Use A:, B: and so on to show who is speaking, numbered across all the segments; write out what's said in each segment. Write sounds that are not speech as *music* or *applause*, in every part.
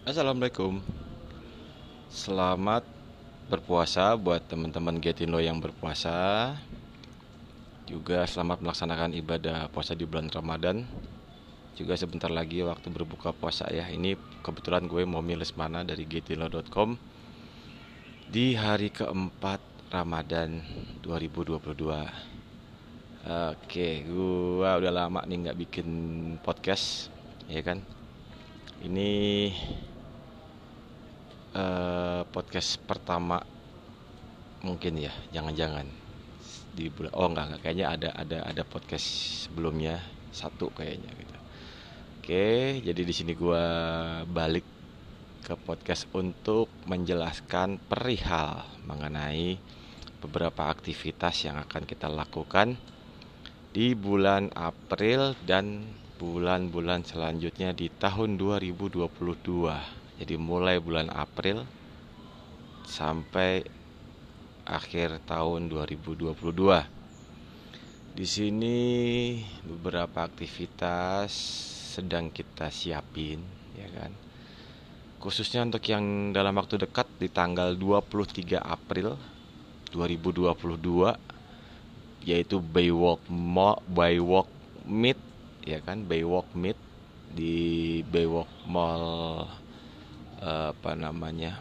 A: Assalamualaikum. Selamat berpuasa buat teman-teman Getino yang berpuasa. Juga selamat melaksanakan ibadah puasa di bulan Ramadan. Juga sebentar lagi waktu berbuka puasa ya. Ini kebetulan gue mau milis mana dari getino.com Di hari keempat Ramadan 2022 Oke, gue udah lama nih nggak bikin podcast, ya kan? Ini uh, podcast pertama mungkin ya jangan-jangan di bulan oh enggak, enggak kayaknya ada ada ada podcast sebelumnya satu kayaknya gitu. Oke jadi di sini gua balik ke podcast untuk menjelaskan perihal mengenai beberapa aktivitas yang akan kita lakukan di bulan April dan bulan-bulan selanjutnya di tahun 2022 jadi mulai bulan April sampai akhir tahun 2022. Di sini beberapa aktivitas sedang kita siapin, ya kan. Khususnya untuk yang dalam waktu dekat di tanggal 23 April 2022 yaitu Baywalk Mall, Baywalk Meet ya kan, Baywalk Meet di Baywalk Mall apa namanya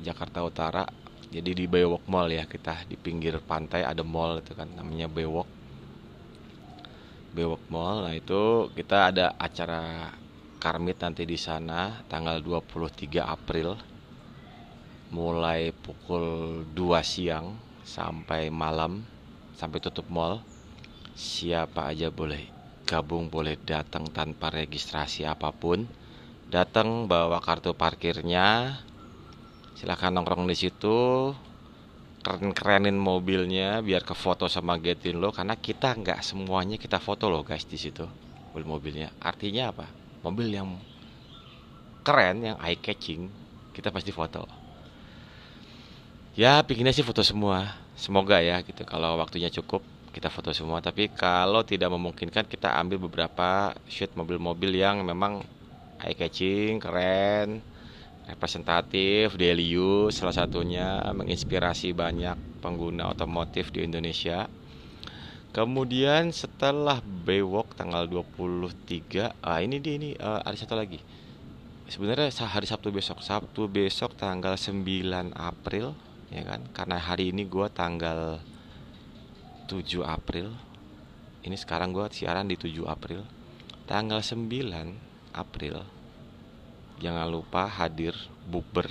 A: Jakarta Utara. Jadi di Baywalk Mall ya kita di pinggir pantai ada mall itu kan namanya Baywalk. Baywalk Mall. Nah itu kita ada acara karmit nanti di sana tanggal 23 April. Mulai pukul 2 siang sampai malam sampai tutup mall. Siapa aja boleh gabung boleh datang tanpa registrasi apa pun datang bawa kartu parkirnya. Silahkan nongkrong di situ. Keren-kerenin mobilnya biar ke foto sama Getin lo karena kita nggak semuanya kita foto loh guys di situ mobil mobilnya. Artinya apa? Mobil yang keren yang eye catching kita pasti foto. Ya pinginnya sih foto semua. Semoga ya gitu. Kalau waktunya cukup kita foto semua. Tapi kalau tidak memungkinkan kita ambil beberapa shoot mobil-mobil yang memang eye catching, keren, representatif, daily salah satunya menginspirasi banyak pengguna otomotif di Indonesia. Kemudian setelah Baywalk tanggal 23, ah ini dia ini uh, ada satu lagi. Sebenarnya hari Sabtu besok, Sabtu besok tanggal 9 April ya kan? Karena hari ini gue tanggal 7 April. Ini sekarang gue siaran di 7 April. Tanggal 9 April. Jangan lupa hadir bukber.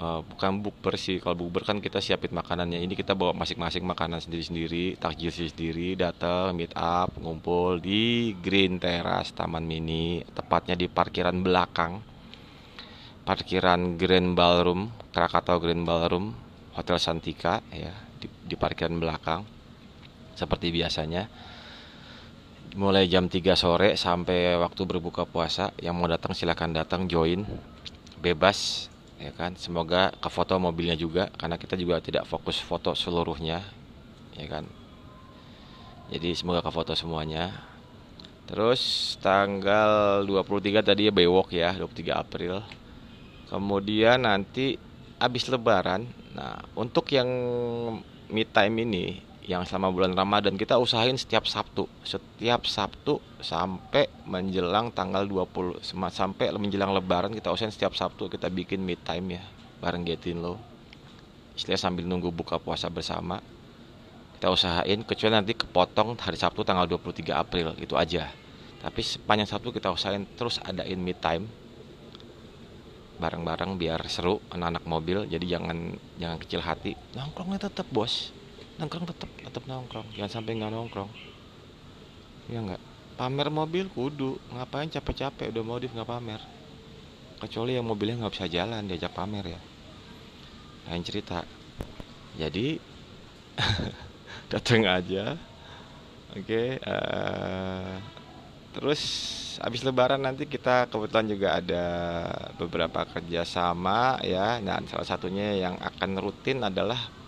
A: Uh, bukan bukber sih kalau bukber kan kita siapin makanannya. Ini kita bawa masing-masing makanan sendiri-sendiri takjil sendiri datang meet up ngumpul di Green Terrace Taman Mini tepatnya di parkiran belakang. Parkiran Grand Ballroom Krakatau Grand Ballroom Hotel Santika ya di, di parkiran belakang. Seperti biasanya mulai jam 3 sore sampai waktu berbuka puasa. Yang mau datang silahkan datang join bebas ya kan? Semoga ke foto mobilnya juga karena kita juga tidak fokus foto seluruhnya ya kan? Jadi semoga ke foto semuanya. Terus tanggal 23 tadi ya Baywalk ya 23 April. Kemudian nanti habis lebaran. Nah untuk yang me time ini yang selama bulan Ramadan. Kita usahain setiap Sabtu. Setiap Sabtu sampai menjelang tanggal 20 sampai menjelang lebaran kita usahain setiap Sabtu kita bikin mid time ya bareng Getin lo. Istilah sambil nunggu buka puasa bersama. Kita usahain kecuali nanti kepotong hari Sabtu tanggal 23 April gitu aja. Tapi sepanjang Sabtu kita usahain terus adain mid time. Bareng-bareng biar seru anak-anak mobil jadi jangan jangan kecil hati. Nongkrongnya tetap bos nongkrong tetap tetap nongkrong. Jangan sampai nggak nongkrong. Ya nggak? Pamer mobil kudu. Ngapain capek-capek? Udah modif nggak pamer. Kecuali yang mobilnya nggak bisa jalan diajak pamer ya. Lain cerita. Jadi *laughs* datang aja. Oke okay, uh, eh, terus habis lebaran nanti kita kebetulan juga ada beberapa kerjasama ya. Nah salah satunya yang akan rutin adalah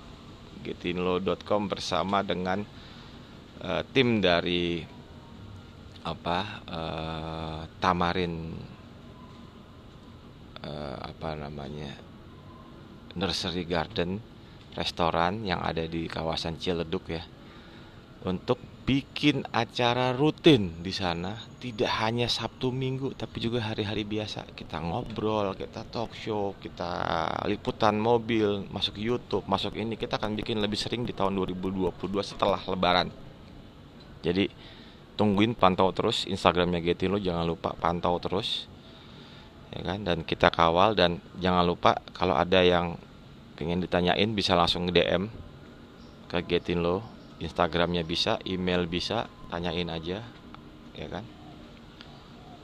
A: getinlo.com bersama dengan uh, tim dari apa uh, Tamarin apa namanya nursery garden restoran yang ada di kawasan Ciledug ya untuk bikin acara rutin di sana tidak hanya Sabtu Minggu tapi juga hari-hari biasa. Kita ngobrol kita talk show kita liputan mobil masuk YouTube masuk ini. Kita akan bikin lebih sering di tahun 2022 setelah Lebaran. Jadi tungguin pantau terus Instagramnya Getilo jangan lupa pantau terus ya kan? Dan kita kawal dan jangan lupa kalau ada yang pengen ditanyain bisa langsung DM ke Getinlo Instagramnya bisa, email bisa, tanyain aja, ya kan.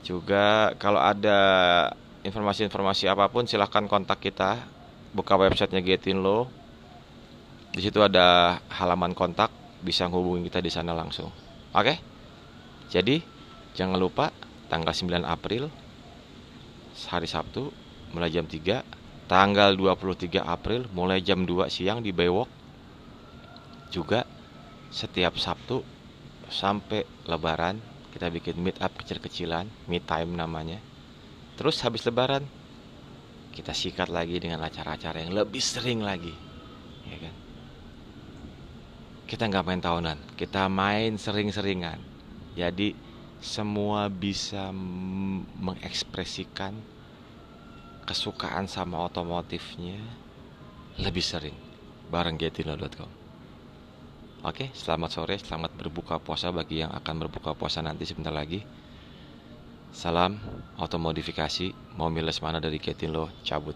A: Juga kalau ada informasi-informasi apa pun silahkan kontak kita, buka websitenya Getinlo. Di situ ada halaman kontak, bisa hubungi kita di sana langsung. Oke? Jadi jangan lupa tanggal 9 April hari Sabtu mulai jam 3 tanggal 23 April mulai jam 2 siang di Baywalk juga setiap Sabtu sampai Lebaran kita bikin meet up kecil-kecilan, meet time namanya. Terus habis Lebaran kita sikat lagi dengan acara-acara yang lebih sering lagi, ya kan? Kita nggak main tahunan, kita main sering-seringan. Jadi semua bisa mengekspresikan kesukaan sama otomotifnya lebih sering bareng getino.com. Oke, selamat sore, selamat berbuka puasa bagi yang akan berbuka puasa nanti sebentar lagi. Salam automodifikasi, mau miles mana dari Getinlo, cabut.